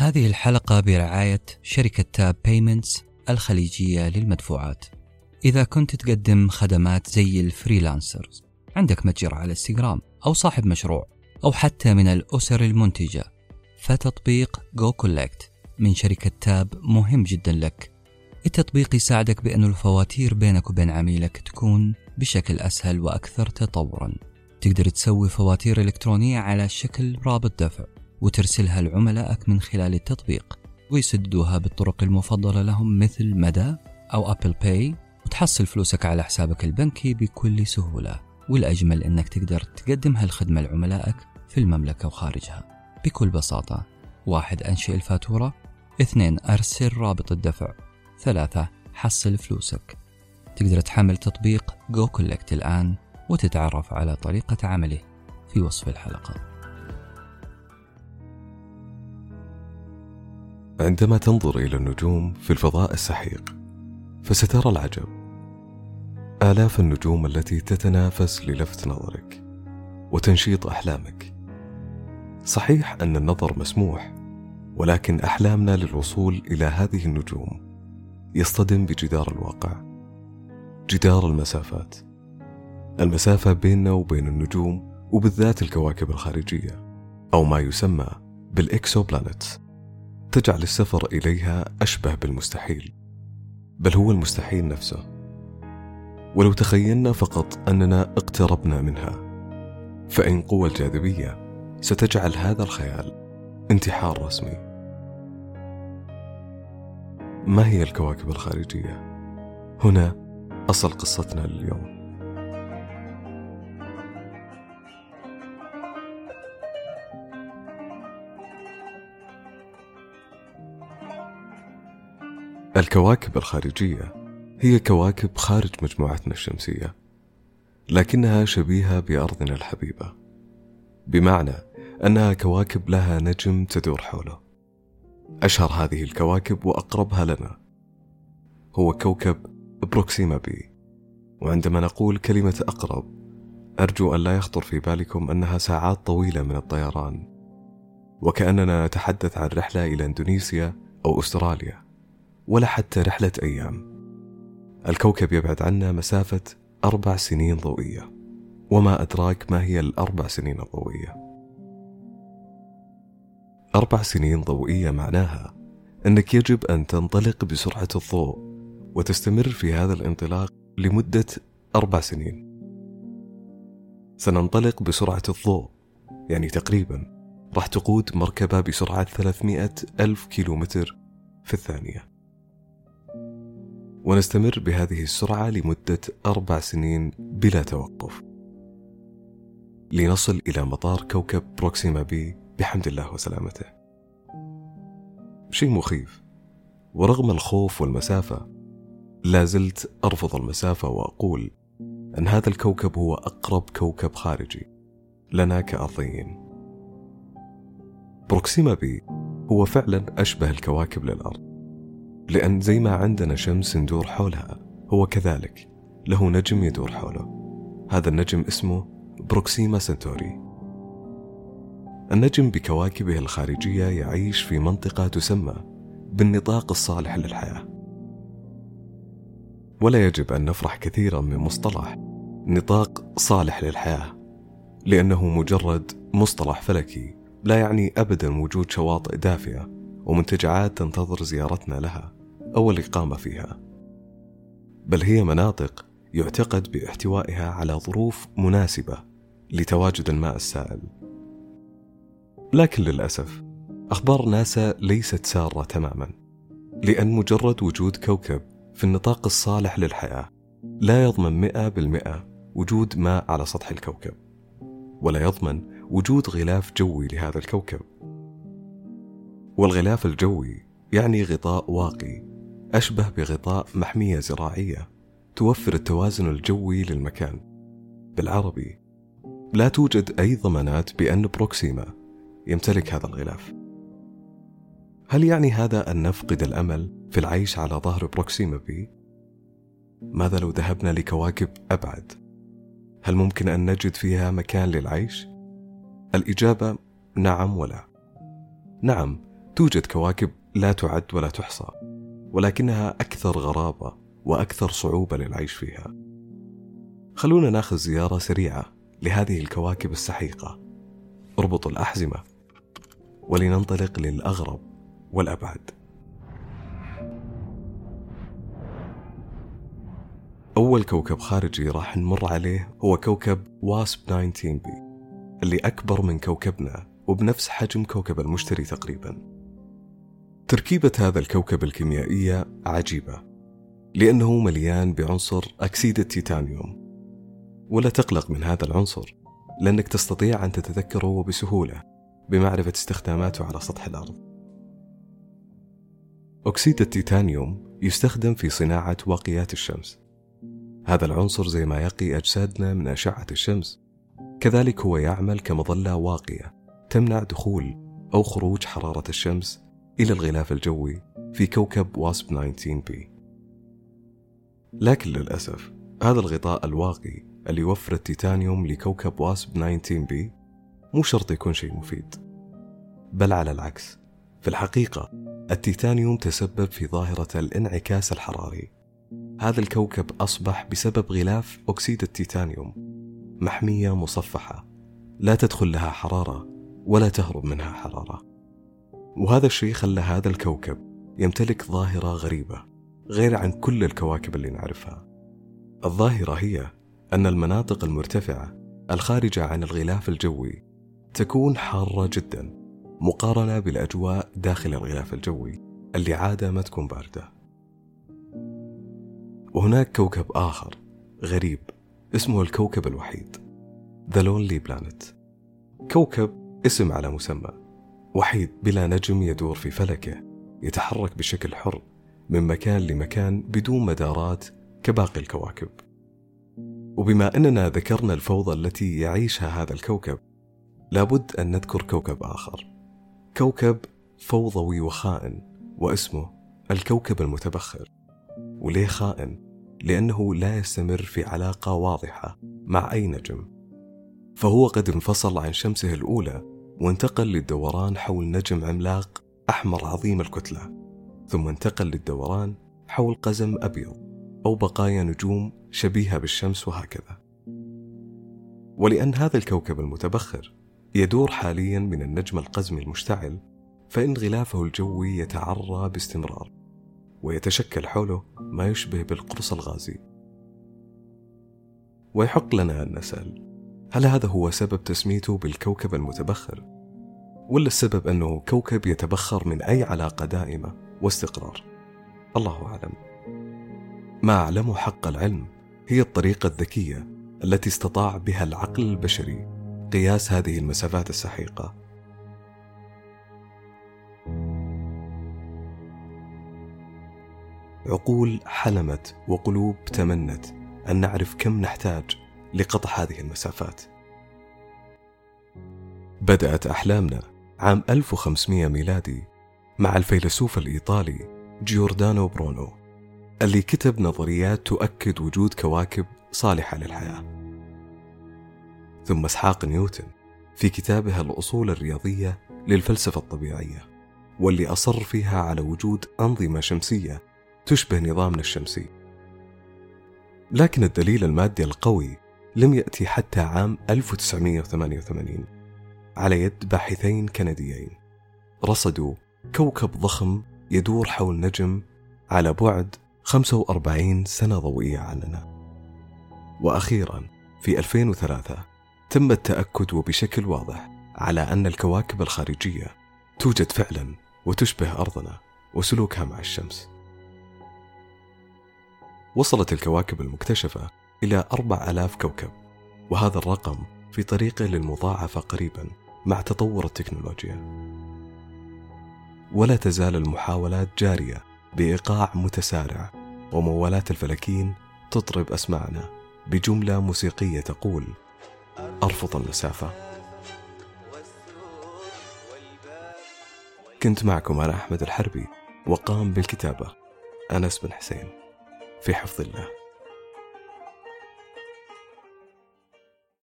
هذه الحلقة برعاية شركة Tap Payments الخليجية للمدفوعات. إذا كنت تقدم خدمات زي ال freelancers عندك متجر على إنستغرام أو صاحب مشروع أو حتى من الأسر المنتجة. فتطبيق goCollect من شركة Tap مهم جدا لك. التطبيق يساعدك بأن الفواتير بينك وبين عميلك تكون بشكل أسهل وأكثر تطورا. تقدر تسوي فواتير إلكترونية على شكل رابط دفع. وترسلها لعملائك من خلال التطبيق ويسددوها بالطرق المفضلة لهم مثل مدى أو Apple Pay وتحصل فلوسك على حسابك البنكي بكل سهولة. والأجمل أنك تقدر تقدم هالخدمة لعملائك في المملكة وخارجها. بكل بساطة واحد أنشئ الفاتورة اثنين أرسل رابط الدفع ثلاثة حصل فلوسك. تقدر تحمل تطبيق goCollect الآن وتتعرف على طريقة عمله في وصف الحلقة. عندما تنظر إلى النجوم في الفضاء السحيق فسترى العجب. آلاف النجوم التي تتنافس للفت نظرك وتنشيط أحلامك. صحيح أن النظر مسموح ولكن أحلامنا للوصول إلى هذه النجوم يصطدم بجدار الواقع جدار المسافات. المسافة بيننا وبين النجوم وبالذات الكواكب الخارجية أو ما يسمى بالإكسوبلانتس تجعل السفر إليها أشبه بالمستحيل. بل هو المستحيل نفسه. ولو تخيلنا فقط أننا اقتربنا منها فإن قوى الجاذبية ستجعل هذا الخيال انتحار رسمي. ما هي الكواكب الخارجية؟ هنا أصل قصتنا لليوم. الكواكب الخارجية هي كواكب خارج مجموعتنا الشمسية لكنها شبيهة بأرضنا الحبيبة بمعنى أنها كواكب لها نجم تدور حوله. أشهر هذه الكواكب وأقربها لنا هو كوكب بروكسيما بي وعندما نقول كلمة أقرب أرجو أن لا يخطر في بالكم أنها ساعات طويلة من الطيران وكأننا نتحدث عن رحلة إلى إندونيسيا أو أستراليا. ولا حتى رحلة أيام. الكوكب يبعد عنا مسافة أربع سنين ضوئية. وما أدراك ما هي الأربع سنين الضوئية. أربع سنين ضوئية معناها أنك يجب أن تنطلق بسرعة الضوء وتستمر في هذا الانطلاق لمدة أربع سنين. سننطلق بسرعة الضوء يعني تقريبا راح تقود مركبة بسرعة 300 ألف كيلومتر في الثانية. ونستمر بهذه السرعة لمدة أربع سنين بلا توقف. لنصل إلى مطار كوكب بروكسيما بي بحمد الله وسلامته. شيء مخيف. ورغم الخوف والمسافة لا زلت أرفض المسافة وأقول أن هذا الكوكب هو أقرب كوكب خارجي. لنا كأرضيين. بروكسيما بي هو فعلا أشبه الكواكب للأرض. لأن زي ما عندنا شمس ندور حولها هو كذلك. له نجم يدور حوله. هذا النجم اسمه بروكسيما سنتوري. النجم بكواكبه الخارجية يعيش في منطقة تسمى بالنطاق الصالح للحياة. ولا يجب أن نفرح كثيرا من مصطلح نطاق صالح للحياة لأنه مجرد مصطلح فلكي لا يعني أبدا وجود شواطئ دافئة ومنتجعات تنتظر زيارتنا لها. أو الإقامة فيها. بل هي مناطق يعتقد باحتوائها على ظروف مناسبة لتواجد الماء السائل. لكن للأسف أخبار ناسا ليست سارة تماما لأن مجرد وجود كوكب في النطاق الصالح للحياة لا يضمن مئة بالمئة وجود ماء على سطح الكوكب ولا يضمن وجود غلاف جوي لهذا الكوكب. والغلاف الجوي يعني غطاء واقي أشبه بغطاء محمية زراعية توفر التوازن الجوي للمكان بالعربي لا توجد أي ضمانات بأن بروكسيما يمتلك هذا الغلاف هل يعني هذا أن نفقد الأمل في العيش على ظهر بروكسيما بي؟ ماذا لو ذهبنا لكواكب أبعد؟ هل ممكن أن نجد فيها مكان للعيش؟ الإجابة نعم ولا. نعم، توجد كواكب لا تعد ولا تحصى ولكنها أكثر غرابة وأكثر صعوبة للعيش فيها. خلونا ناخذ زيارة سريعة لهذه الكواكب السحيقة. اربطوا الأحزمة ولننطلق للأغرب والأبعد. أول كوكب خارجي راح نمر عليه هو كوكب واسب 19 بي اللي أكبر من كوكبنا وبنفس حجم كوكب المشتري تقريبا. تركيبة هذا الكوكب الكيميائية عجيبة لأنه مليان بعنصر أكسيد التيتانيوم. ولا تقلق من هذا العنصر لأنك تستطيع أن تتذكره بسهولة بمعرفة استخداماته على سطح الأرض. أكسيد التيتانيوم يستخدم في صناعة واقيات الشمس. هذا العنصر زي ما يقي أجسادنا من أشعة الشمس. كذلك هو يعمل كمظلة واقية تمنع دخول أو خروج حرارة الشمس إلى الغلاف الجوي في كوكب واسب 19 بي. لكن للأسف هذا الغطاء الواقي اللي يوفر التيتانيوم لكوكب واسب 19 بي مو شرط يكون شيء مفيد. بل على العكس في الحقيقة التيتانيوم تسبب في ظاهرة الانعكاس الحراري. هذا الكوكب أصبح بسبب غلاف أكسيد التيتانيوم محمية مصفحة. لا تدخل لها حرارة ولا تهرب منها حرارة. وهذا الشيء خلى هذا الكوكب يمتلك ظاهرة غريبة غير عن كل الكواكب اللي نعرفها. الظاهرة هي أن المناطق المرتفعة الخارجة عن الغلاف الجوي تكون حارة جدا مقارنة بالأجواء داخل الغلاف الجوي اللي عادة ما تكون باردة. وهناك كوكب آخر غريب اسمه الكوكب الوحيد The Lonely Planet. كوكب اسم على مسمى. وحيد بلا نجم يدور في فلكه يتحرك بشكل حر من مكان لمكان بدون مدارات كباقي الكواكب. وبما أننا ذكرنا الفوضى التي يعيشها هذا الكوكب لابد أن نذكر كوكب آخر. كوكب فوضوي وخائن واسمه الكوكب المتبخر. وليه خائن؟ لأنه لا يستمر في علاقة واضحة مع أي نجم. فهو قد انفصل عن شمسه الأولى وانتقل للدوران حول نجم عملاق أحمر عظيم الكتلة ثم انتقل للدوران حول قزم أبيض أو بقايا نجوم شبيهة بالشمس وهكذا. ولأن هذا الكوكب المتبخر يدور حاليا من النجم القزمي المشتعل فإن غلافه الجوي يتعرى باستمرار ويتشكل حوله ما يشبه بالقرص الغازي. ويحق لنا أن نسأل هل هذا هو سبب تسميته بالكوكب المتبخر؟ ولا السبب أنه كوكب يتبخر من أي علاقة دائمة واستقرار؟ الله أعلم. ما أعلمه حق العلم هي الطريقة الذكية التي استطاع بها العقل البشري قياس هذه المسافات السحيقة. عقول حلمت وقلوب تمنت أن نعرف كم نحتاج لقطع هذه المسافات. بدأت أحلامنا عام 1500 ميلادي مع الفيلسوف الإيطالي جيوردانو برونو اللي كتب نظريات تؤكد وجود كواكب صالحة للحياة. ثم إسحاق نيوتن في كتابه الأصول الرياضية للفلسفة الطبيعية واللي أصر فيها على وجود أنظمة شمسية تشبه نظامنا الشمسي. لكن الدليل المادي القوي لم يأتي حتى عام 1988 على يد باحثين كنديين. رصدوا كوكب ضخم يدور حول نجم على بعد 45 سنة ضوئية عننا. وأخيرا في 2003 تم التأكد وبشكل واضح على أن الكواكب الخارجية توجد فعلا وتشبه أرضنا وسلوكها مع الشمس. وصلت الكواكب المكتشفة إلى أربع ألاف كوكب وهذا الرقم في طريقه للمضاعفة قريبا مع تطور التكنولوجيا. ولا تزال المحاولات جارية بإيقاع متسارع وموالات الفلكين تطرب أسماعنا بجملة موسيقية تقول أرفض المسافة كنت معكم أنا أحمد الحربي وقام بالكتابة أنس بن حسين في حفظ الله.